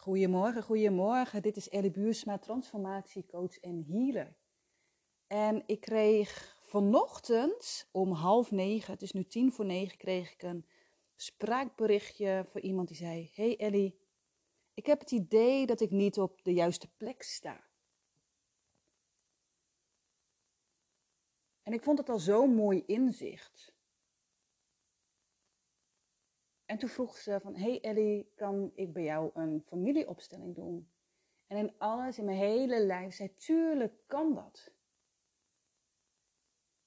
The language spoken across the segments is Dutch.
Goedemorgen, goedemorgen. Dit is Ellie Buursma, transformatiecoach en healer. En ik kreeg vanochtend om half negen, het is nu tien voor negen, kreeg ik een spraakberichtje voor iemand die zei: Hey Ellie, ik heb het idee dat ik niet op de juiste plek sta. En ik vond het al zo'n mooi inzicht. En toen vroeg ze van, hey Ellie, kan ik bij jou een familieopstelling doen? En in alles, in mijn hele lijf, zei, tuurlijk kan dat.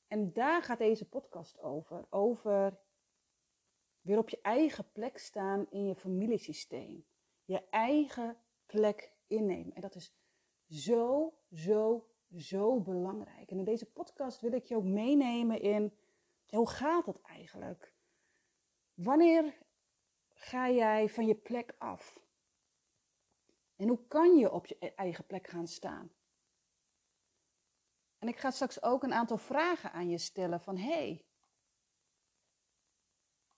En daar gaat deze podcast over. Over weer op je eigen plek staan in je familiesysteem. Je eigen plek innemen. En dat is zo, zo, zo belangrijk. En in deze podcast wil ik je ook meenemen in, hoe gaat het eigenlijk? Wanneer ga jij van je plek af? En hoe kan je op je e-, eigen plek gaan staan? En ik ga straks ook een aantal vragen aan je stellen van hey.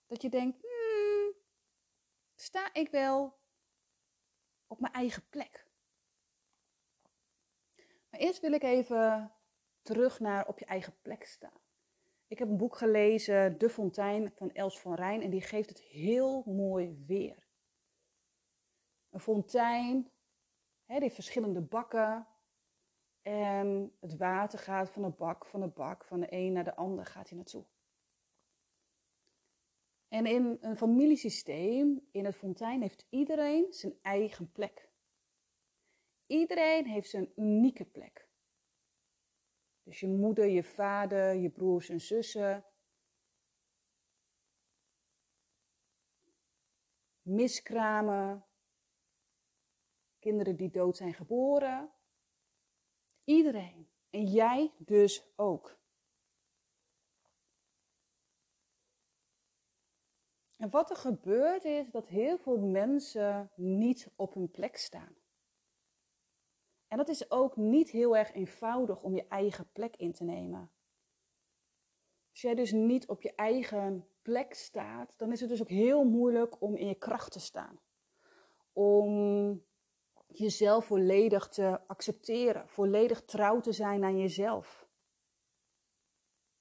Dat je denkt, hmm, sta ik wel op mijn eigen plek? Maar eerst wil ik even terug naar op je eigen plek staan. Ik heb een boek gelezen, De Fontein van Els van Rijn, en die geeft het heel mooi weer. Een fontein, hè, die heeft verschillende bakken. En het water gaat van de bak, van de bak, van de een naar de ander gaat hij naartoe. En in een familiesysteem, in het fontein, heeft iedereen zijn eigen plek. Iedereen heeft zijn unieke plek. Dus je moeder, je vader, je broers en zussen. Miskramen. Kinderen die dood zijn geboren. Iedereen. En jij dus ook. En wat er gebeurt is dat heel veel mensen niet op hun plek staan. En dat is ook niet heel erg eenvoudig om je eigen plek in te nemen. Als jij dus niet op je eigen plek staat, dan is het dus ook heel moeilijk om in je kracht te staan. Om jezelf volledig te accepteren, volledig trouw te zijn aan jezelf.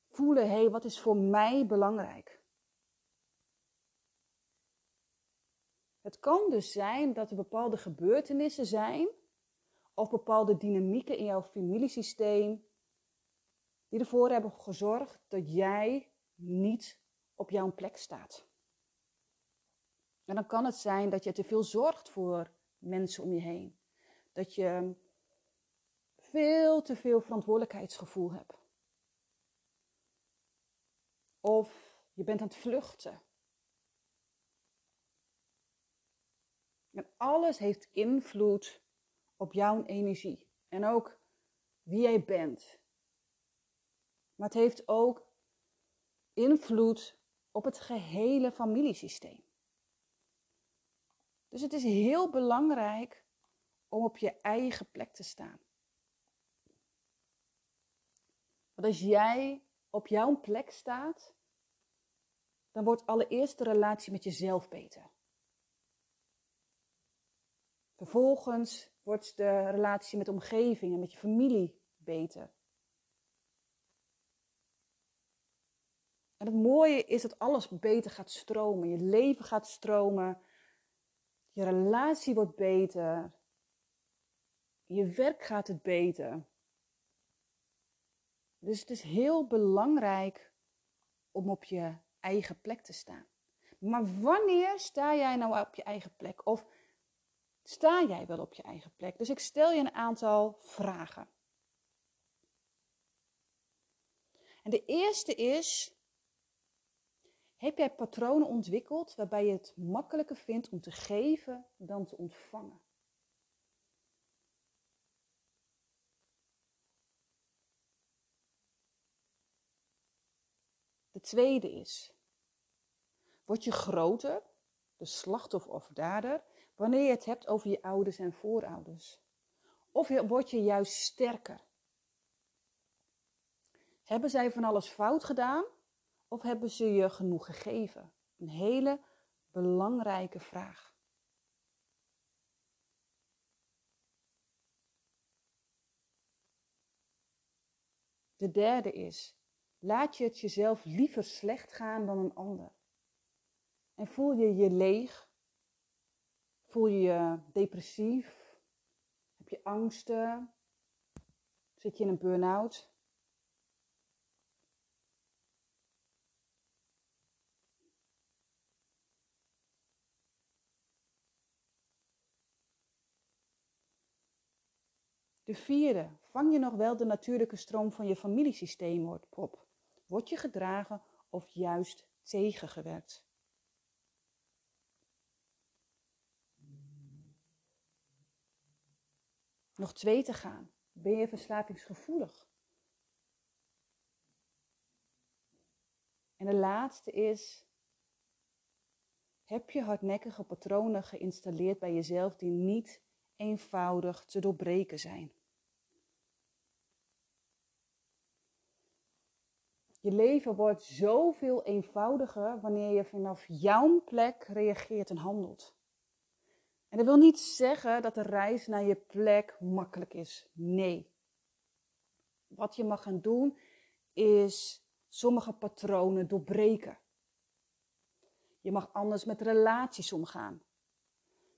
Voelen, hé, hey, wat is voor mij belangrijk? Het kan dus zijn dat er bepaalde gebeurtenissen zijn of bepaalde dynamieken in jouw familiesysteem die ervoor hebben gezorgd dat jij niet op jouw plek staat. En dan kan het zijn dat je te veel zorgt voor mensen om je heen. Dat je veel te veel verantwoordelijkheidsgevoel hebt. Of je bent aan het vluchten. En alles heeft invloed op jouw energie en ook wie jij bent. Maar het heeft ook invloed op het gehele familiesysteem. Dus het is heel belangrijk om op je eigen plek te staan. Want als jij op jouw plek staat, dan wordt allereerst de relatie met jezelf beter. Vervolgens wordt de relatie met de omgeving en met je familie beter. En het mooie is dat alles beter gaat stromen. Je leven gaat stromen. Je relatie wordt beter. Je werk gaat het beter. Dus het is heel belangrijk om op je eigen plek te staan. Maar wanneer sta jij nou op je eigen plek? Of Sta jij wel op je eigen plek? Dus ik stel je een aantal vragen. En de eerste is: heb jij patronen ontwikkeld waarbij je het makkelijker vindt om te geven dan te ontvangen? De tweede is: word je groter, de slachtoffer of dader, Wanneer je het hebt over je ouders en voorouders. Of word je juist sterker? Hebben zij van alles fout gedaan of hebben ze je genoeg gegeven? Een hele belangrijke vraag. De derde is, laat je het jezelf liever slecht gaan dan een ander. En voel je je leeg Voel je je depressief? Heb je angsten? Zit je in een burn-out? De vierde, vang je nog wel de natuurlijke stroom van je familiesysteem op? Word je gedragen of juist tegengewerkt? Nog twee te gaan. Ben je verslavingsgevoelig? En de laatste is, heb je hardnekkige patronen geïnstalleerd bij jezelf die niet eenvoudig te doorbreken zijn? Je leven wordt zoveel eenvoudiger wanneer je vanaf jouw plek reageert en handelt. En dat wil niet zeggen dat de reis naar je plek makkelijk is. Nee. Wat je mag gaan doen is sommige patronen doorbreken. Je mag anders met relaties omgaan.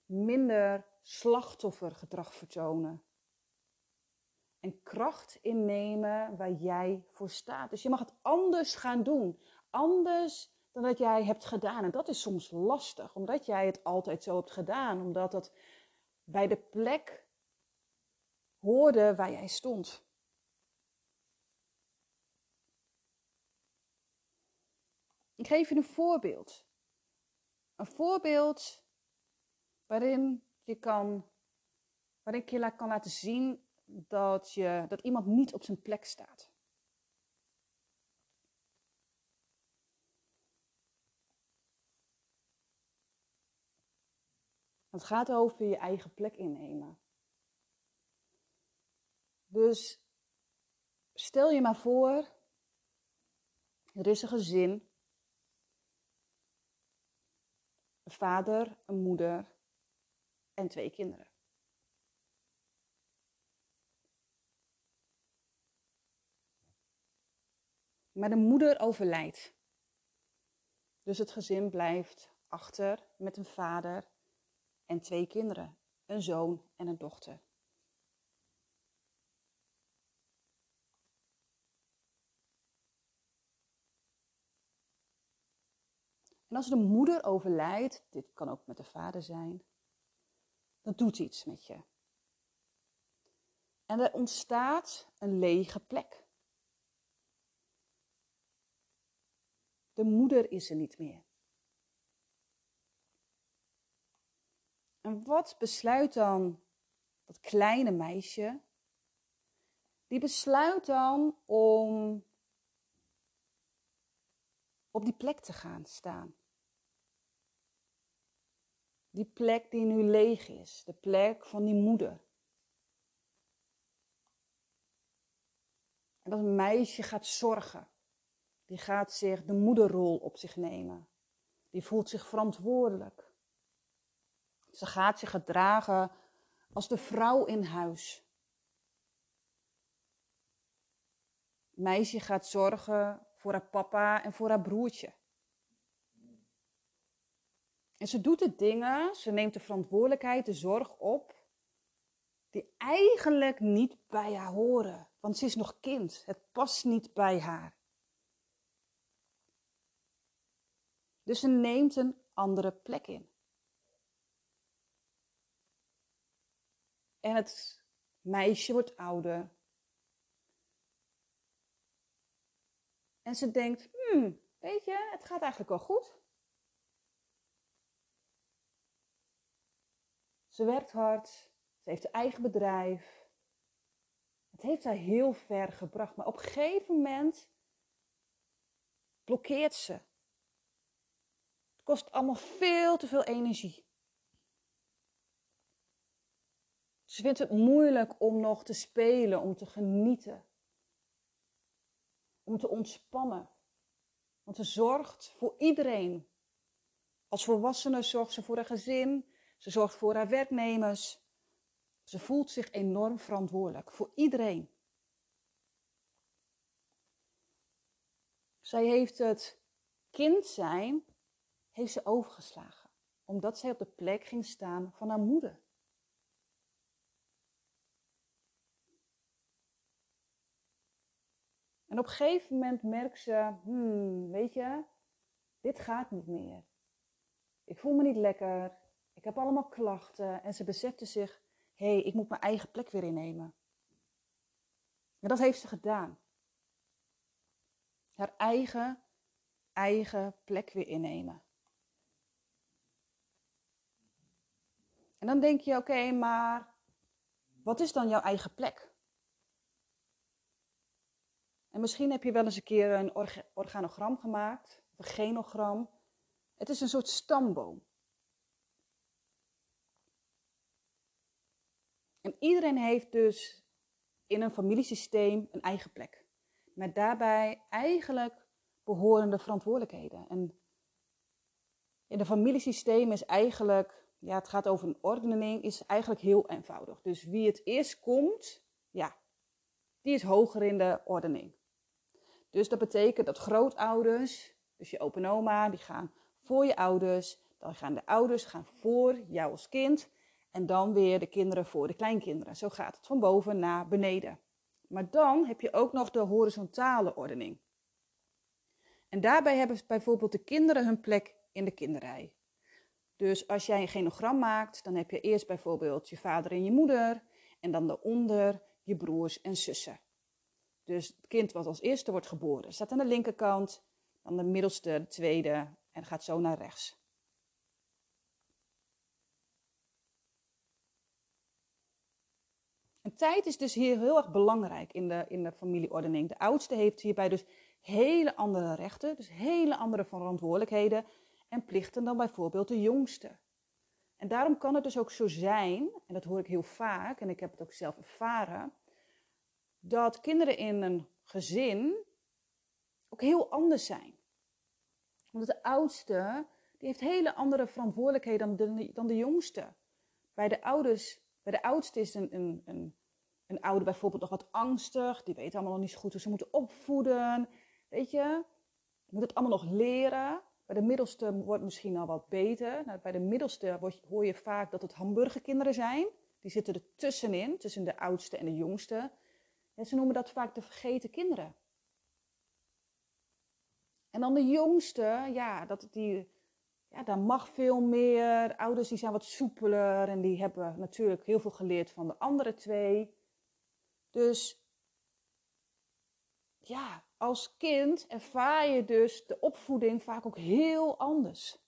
Minder slachtoffergedrag vertonen. En kracht innemen waar jij voor staat. Dus je mag het anders gaan doen. Anders dat jij hebt gedaan. En dat is soms lastig, omdat jij het altijd zo hebt gedaan. Omdat het bij de plek hoorde waar jij stond. Ik geef je een voorbeeld. Een voorbeeld waarin je kan, waarin ik je kan laten zien dat, je, dat iemand niet op zijn plek staat. Het gaat over je eigen plek innemen. Dus stel je maar voor, er is een gezin, een vader, een moeder en twee kinderen. Maar de moeder overlijdt. Dus het gezin blijft achter met een vader en twee kinderen, een zoon en een dochter. En als de moeder overlijdt, dit kan ook met de vader zijn, dan doet iets met je. En er ontstaat een lege plek. De moeder is er niet meer. En wat besluit dan dat kleine meisje? Die besluit dan om op die plek te gaan staan. Die plek die nu leeg is, de plek van die moeder. En dat meisje gaat zorgen. Die gaat zich de moederrol op zich nemen. Die voelt zich verantwoordelijk. Ze gaat zich gedragen als de vrouw in huis. Meisje gaat zorgen voor haar papa en voor haar broertje. En ze doet de dingen, ze neemt de verantwoordelijkheid, de zorg op, die eigenlijk niet bij haar horen. Want ze is nog kind, het past niet bij haar. Dus ze neemt een andere plek in. En het meisje wordt ouder. En ze denkt, hmm, weet je, het gaat eigenlijk wel goed. Ze werkt hard, ze heeft een eigen bedrijf. Het heeft haar heel ver gebracht, maar op een gegeven moment blokkeert ze. Het kost allemaal veel te veel energie. Ze vindt het moeilijk om nog te spelen, om te genieten. Om te ontspannen. Want ze zorgt voor iedereen. Als volwassene zorgt ze voor haar gezin. Ze zorgt voor haar werknemers. Ze voelt zich enorm verantwoordelijk voor iedereen. Zij heeft het kind zijn, heeft ze overgeslagen. Omdat zij op de plek ging staan van haar moeder. En op een gegeven moment merkt ze, hmm, weet je, dit gaat niet meer. Ik voel me niet lekker. Ik heb allemaal klachten. En ze besefte zich, hé, hey, ik moet mijn eigen plek weer innemen. En dat heeft ze gedaan. Haar eigen, eigen plek weer innemen. En dan denk je, oké, maar wat is dan jouw eigen plek? En misschien heb je wel eens een keer een organogram gemaakt, een genogram. Het is een soort stamboom. En iedereen heeft dus in een familiesysteem een eigen plek. Met daarbij eigenlijk behorende verantwoordelijkheden. En in een familiesysteem is eigenlijk, ja, het gaat over een ordening, is eigenlijk heel eenvoudig. Dus wie het eerst komt, ja, die is hoger in de ordening. Dus dat betekent dat grootouders, dus je opa en oma, die gaan voor je ouders. Dan gaan de ouders gaan voor jou als kind. En dan weer de kinderen voor de kleinkinderen. Zo gaat het van boven naar beneden. Maar dan heb je ook nog de horizontale ordening. En daarbij hebben bijvoorbeeld de kinderen hun plek in de kinderrij. Dus als jij een genogram maakt, dan heb je eerst bijvoorbeeld je vader en je moeder. En dan daaronder je broers en zussen. Dus het kind wat als eerste wordt geboren staat aan de linkerkant, dan de middelste, de tweede en gaat zo naar rechts. En tijd is dus hier heel erg belangrijk in de, in de familieordening. De oudste heeft hierbij dus hele andere rechten, dus hele andere verantwoordelijkheden en plichten dan bijvoorbeeld de jongste. En daarom kan het dus ook zo zijn, en dat hoor ik heel vaak, en ik heb het ook zelf ervaren, dat kinderen in een gezin ook heel anders zijn. Want de oudste, die heeft hele andere verantwoordelijkheden dan de, dan de jongste. Bij de ouders, bij de oudste is een, een, een, een ouder bijvoorbeeld nog wat angstig. Die weet allemaal nog niet zo goed hoe ze moeten opvoeden. Weet je, moet het allemaal nog leren. Bij de middelste wordt misschien al wat beter. Nou, bij de middelste hoor je vaak dat het hamburgerkinderen zijn. Die zitten er tussenin, tussen de oudste en de jongste. En ze noemen dat vaak de vergeten kinderen. En dan de jongste, ja, dat die, ja, daar mag veel meer. ouders die zijn wat soepeler en die hebben natuurlijk heel veel geleerd van de andere twee. Dus ja, als kind ervaar je dus de opvoeding vaak ook heel anders.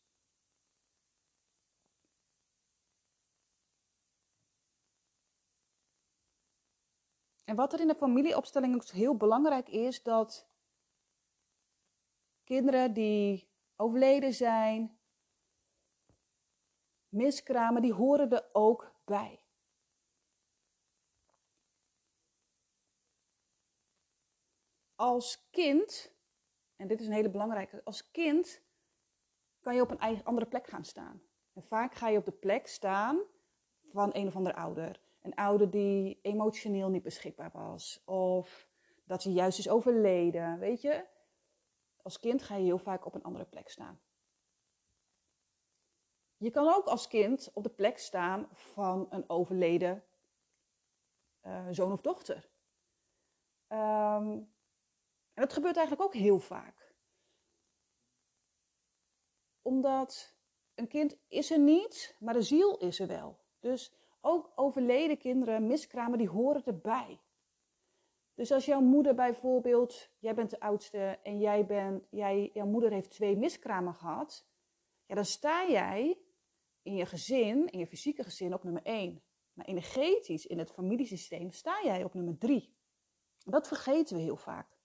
En wat er in de familieopstelling ook heel belangrijk is, dat kinderen die overleden zijn, miskramen, die horen er ook bij. Als kind, en dit is een hele belangrijke, als kind kan je op een andere plek gaan staan. En vaak ga je op de plek staan van een of ander ouder. Een ouder die emotioneel niet beschikbaar was. Of dat hij juist is overleden. Weet je, als kind ga je heel vaak op een andere plek staan. Je kan ook als kind op de plek staan van een overleden uh, zoon of dochter. Um, en dat gebeurt eigenlijk ook heel vaak. Omdat een kind is er niet, maar de ziel is er wel. Dus ook overleden kinderen, miskramen, die horen erbij. Dus als jouw moeder bijvoorbeeld, jij bent de oudste en jij bent, jij, jouw moeder heeft twee miskramen gehad, ja, dan sta jij in je gezin, in je fysieke gezin, op nummer één. Maar energetisch, in het familiesysteem, sta jij op nummer drie. Dat vergeten we heel vaak.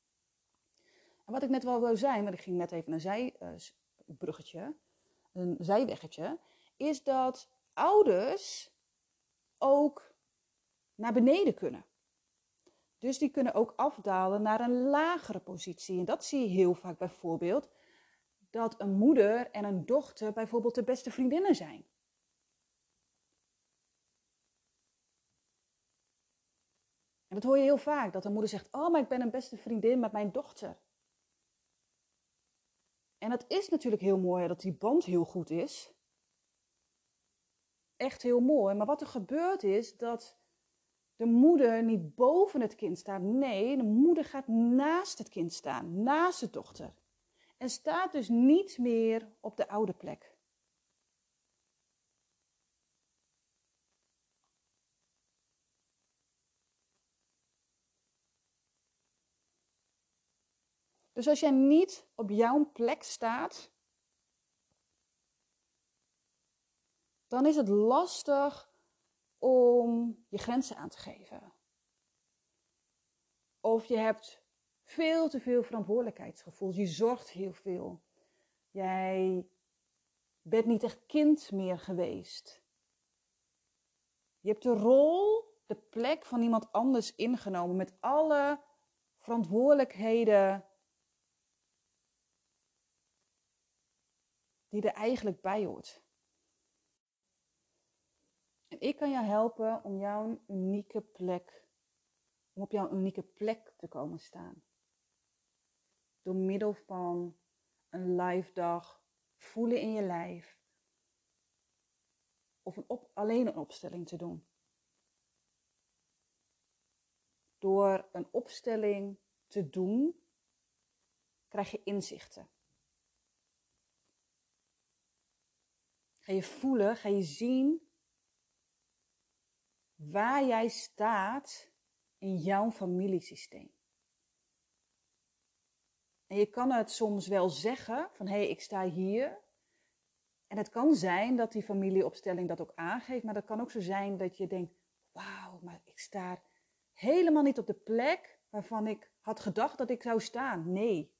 En wat ik net wel wil zijn, want ik ging net even een zijbruggetje, een zijweggetje, is dat ouders ook naar beneden kunnen. Dus die kunnen ook afdalen naar een lagere positie. En dat zie je heel vaak bijvoorbeeld dat een moeder en een dochter bijvoorbeeld de beste vriendinnen zijn. En dat hoor je heel vaak, dat een moeder zegt, oh, maar ik ben een beste vriendin met mijn dochter. En het is natuurlijk heel mooi dat die band heel goed is. Echt heel mooi. Maar wat er gebeurt is dat de moeder niet boven het kind staat. Nee, de moeder gaat naast het kind staan, naast de dochter. En staat dus niet meer op de oude plek. Dus als jij niet op jouw plek staat, dan is het lastig om je grenzen aan te geven. Of je hebt veel te veel verantwoordelijkheidsgevoel. Je zorgt heel veel. Jij bent niet echt kind meer geweest. Je hebt de rol, de plek van iemand anders ingenomen met alle verantwoordelijkheden die er eigenlijk bij hoort. Ik kan jou helpen om jouw unieke plek, om op jouw unieke plek te komen staan. Door middel van een live dag, voelen in je lijf. Of een op, alleen een opstelling te doen. Door een opstelling te doen, krijg je inzichten. Ga je voelen, ga je zien waar jij staat in jouw familiesysteem. En je kan het soms wel zeggen van hé, hey, ik sta hier. En het kan zijn dat die familieopstelling dat ook aangeeft, maar dat kan ook zo zijn dat je denkt, wauw, maar ik sta helemaal niet op de plek waarvan ik had gedacht dat ik zou staan. Nee,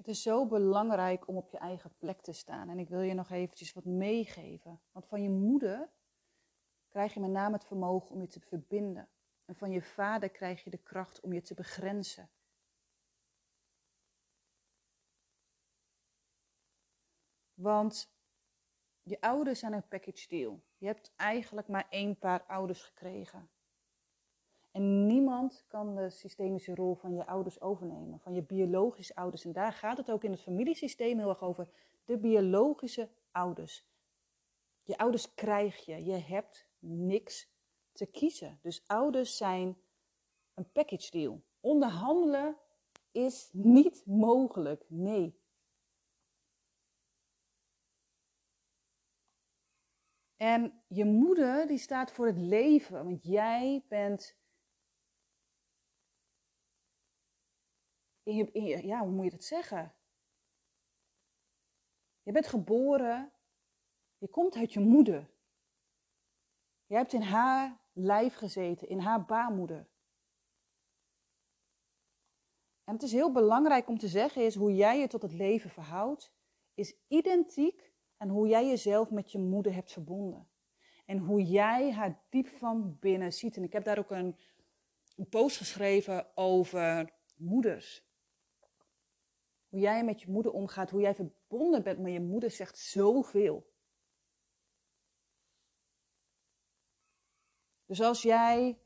Het is zo belangrijk om op je eigen plek te staan. En ik wil je nog eventjes wat meegeven. Want van je moeder krijg je met name het vermogen om je te verbinden. En van je vader krijg je de kracht om je te begrenzen. Want je ouders zijn een package deal. Je hebt eigenlijk maar één paar ouders gekregen. En kan de systemische rol van je ouders overnemen, van je biologische ouders. En daar gaat het ook in het familiesysteem heel erg over. De biologische ouders. Je ouders krijg je. Je hebt niks te kiezen. Dus ouders zijn een package deal. Onderhandelen is niet mogelijk. Nee. En je moeder die staat voor het leven, want jij bent in je, ja, hoe moet je dat zeggen? Je bent geboren, je komt uit je moeder. Je hebt in haar lijf gezeten, in haar baarmoeder. En het is heel belangrijk om te zeggen is hoe jij je tot het leven verhoudt, is identiek aan hoe jij jezelf met je moeder hebt verbonden. En hoe jij haar diep van binnen ziet. En ik heb daar ook een, een post geschreven over moeders. Hoe jij met je moeder omgaat, hoe jij verbonden bent met je moeder, zegt zoveel. Dus als jij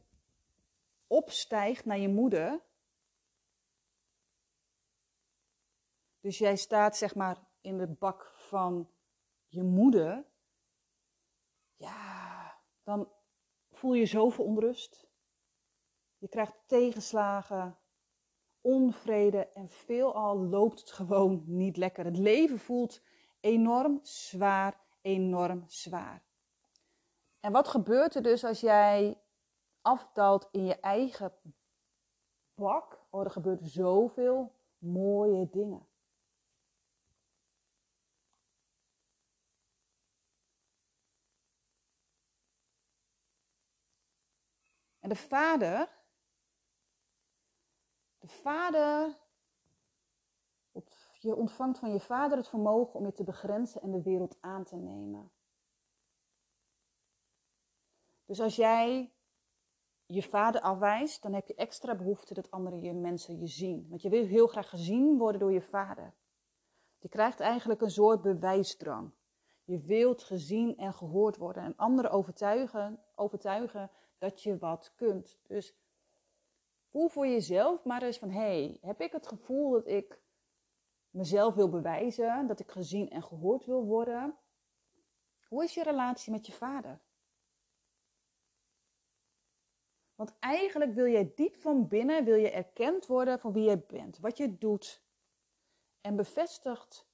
opstijgt naar je moeder, dus jij staat zeg maar in de bak van je moeder, ja, dan voel je zoveel onrust. Je krijgt tegenslagen, onvrede en veelal loopt het gewoon niet lekker. Het leven voelt enorm zwaar, enorm zwaar. En wat gebeurt er dus als jij afdaalt in je eigen bak? Oh, er gebeurt zoveel mooie dingen. En de vader de vader, je ontvangt van je vader het vermogen om je te begrenzen en de wereld aan te nemen. Dus als jij je vader afwijst, dan heb je extra behoefte dat andere je mensen je zien. Want je wil heel graag gezien worden door je vader. Je krijgt eigenlijk een soort bewijsdrang. Je wilt gezien en gehoord worden en anderen overtuigen, overtuigen dat je wat kunt. Dus Voel voor jezelf maar eens van, hey, heb ik het gevoel dat ik mezelf wil bewijzen, dat ik gezien en gehoord wil worden? Hoe is je relatie met je vader? Want eigenlijk wil jij diep van binnen, wil je erkend worden van wie je bent, wat je doet. En bevestigd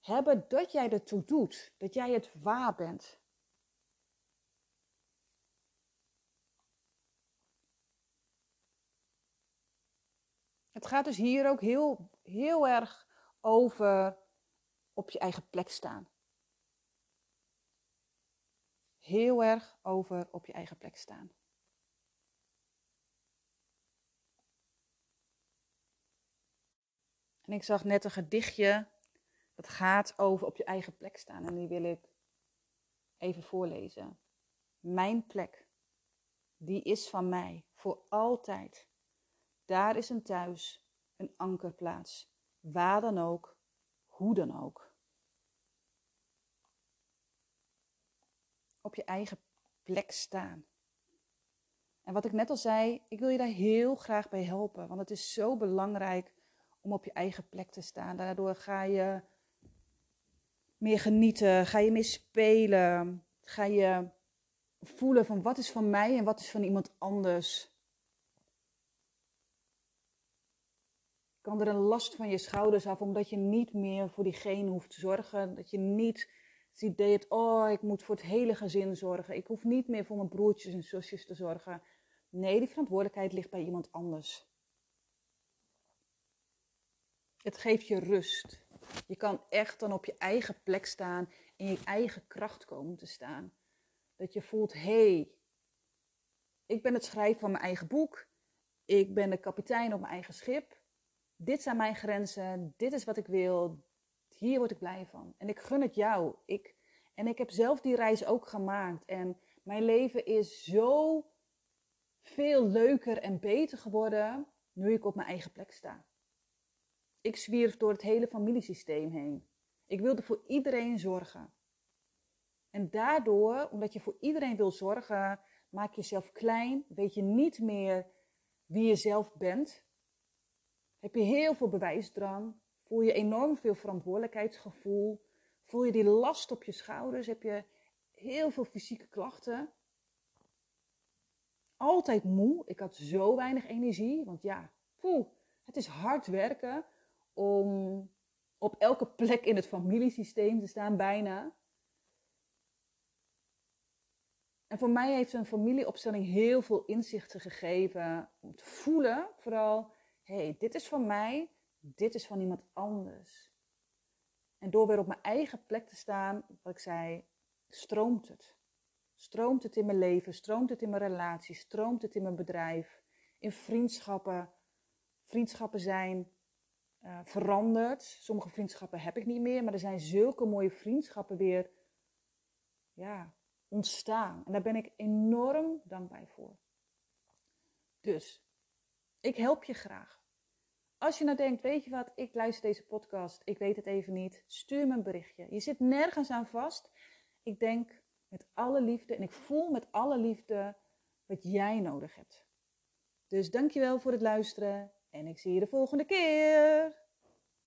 hebben dat jij ertoe doet, dat jij het waar bent. Het gaat dus hier ook heel, heel erg over op je eigen plek staan. Heel erg over op je eigen plek staan. En ik zag net een gedichtje dat gaat over op je eigen plek staan. En die wil ik even voorlezen. Mijn plek, die is van mij voor altijd. Daar is een thuis, een ankerplaats, waar dan ook, hoe dan ook. Op je eigen plek staan. En wat ik net al zei, ik wil je daar heel graag bij helpen, want het is zo belangrijk om op je eigen plek te staan. Daardoor ga je meer genieten, ga je meer spelen, ga je voelen van wat is van mij en wat is van iemand anders. Kan er een last van je schouders af, omdat je niet meer voor diegene hoeft te zorgen. Dat je niet het idee hebt, oh, ik moet voor het hele gezin zorgen. Ik hoef niet meer voor mijn broertjes en zusjes te zorgen. Nee, die verantwoordelijkheid ligt bij iemand anders. Het geeft je rust. Je kan echt dan op je eigen plek staan, in je eigen kracht komen te staan. Dat je voelt, hé, hey, ik ben het schrijven van mijn eigen boek. Ik ben de kapitein op mijn eigen schip. Dit zijn mijn grenzen. Dit is wat ik wil. Hier word ik blij van. En ik gun het jou. Ik, en ik heb zelf die reis ook gemaakt. En mijn leven is zo veel leuker en beter geworden nu ik op mijn eigen plek sta. Ik zwierf door het hele familiesysteem heen. Ik wilde voor iedereen zorgen. En daardoor, omdat je voor iedereen wil zorgen, maak je jezelf klein, weet je niet meer wie je zelf bent. Heb je heel veel bewijsdrang, voel je enorm veel verantwoordelijkheidsgevoel, voel je die last op je schouders, heb je heel veel fysieke klachten. Altijd moe, ik had zo weinig energie, want ja, poeh, het is hard werken om op elke plek in het familiesysteem te staan, bijna. En voor mij heeft een familieopstelling heel veel inzichten gegeven om te voelen, vooral, hey, dit is van mij, dit is van iemand anders. En door weer op mijn eigen plek te staan, wat ik zei, stroomt het. Stroomt het in mijn leven, stroomt het in mijn relatie, stroomt het in mijn bedrijf, in vriendschappen. Vriendschappen zijn uh, veranderd. Sommige vriendschappen heb ik niet meer, maar er zijn zulke mooie vriendschappen weer ja, ontstaan. En daar ben ik enorm dankbaar voor. Dus, ik help je graag. Als je nou denkt, weet je wat, ik luister deze podcast, ik weet het even niet, stuur me een berichtje. Je zit nergens aan vast. Ik denk met alle liefde en ik voel met alle liefde wat jij nodig hebt. Dus dankjewel voor het luisteren en ik zie je de volgende keer.